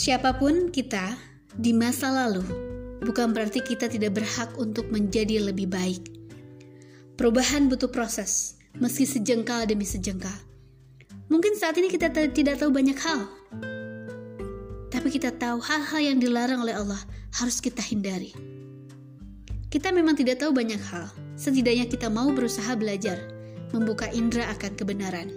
Siapa pun kita di masa lalu, bukan berarti kita tidak berhak untuk menjadi lebih baik. Perubahan butuh proses, meski sejengkal demi sejengkal. Mungkin saat ini kita tidak tahu banyak hal, tapi kita tahu hal-hal yang dilarang oleh Allah harus kita hindari. Kita memang tidak tahu banyak hal, setidaknya kita mau berusaha belajar, membuka indera akan kebenaran.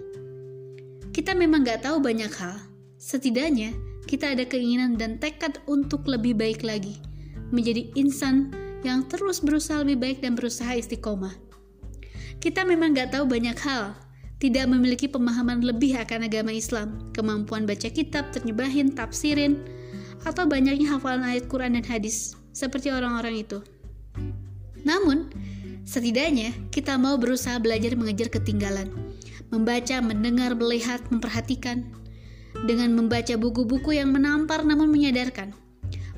Kita memang gak tahu banyak hal, setidaknya kita ada keinginan dan tekad untuk lebih baik lagi, menjadi insan yang terus berusaha lebih baik dan berusaha istiqomah. Kita memang gak tahu banyak hal, tidak memiliki pemahaman lebih akan agama Islam, kemampuan baca kitab, terjemahin, tafsirin, atau banyaknya hafalan ayat Quran dan hadis, seperti orang-orang itu. Namun, setidaknya kita mau berusaha belajar mengejar ketinggalan, membaca, mendengar, melihat, memperhatikan, dengan membaca buku-buku yang menampar namun menyadarkan,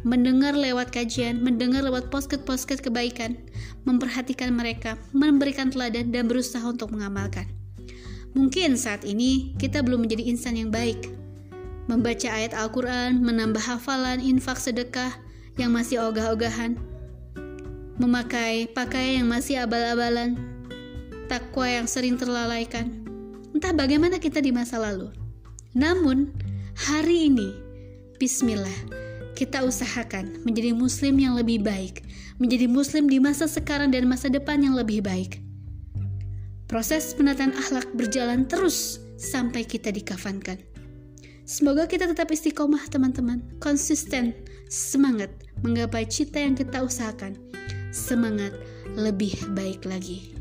mendengar lewat kajian, mendengar lewat posket-posket kebaikan, memperhatikan mereka, memberikan teladan, dan berusaha untuk mengamalkan. Mungkin saat ini kita belum menjadi insan yang baik. Membaca ayat Al-Quran, menambah hafalan, infak sedekah yang masih ogah-ogahan, memakai pakaian yang masih abal-abalan, takwa yang sering terlalaikan. Entah bagaimana kita di masa lalu. Namun, hari ini, bismillah, kita usahakan menjadi muslim yang lebih baik, menjadi muslim di masa sekarang dan masa depan yang lebih baik. Proses penataan akhlak berjalan terus sampai kita dikafankan. Semoga kita tetap istiqomah teman-teman, konsisten, semangat menggapai cita yang kita usahakan semangat lebih baik lagi.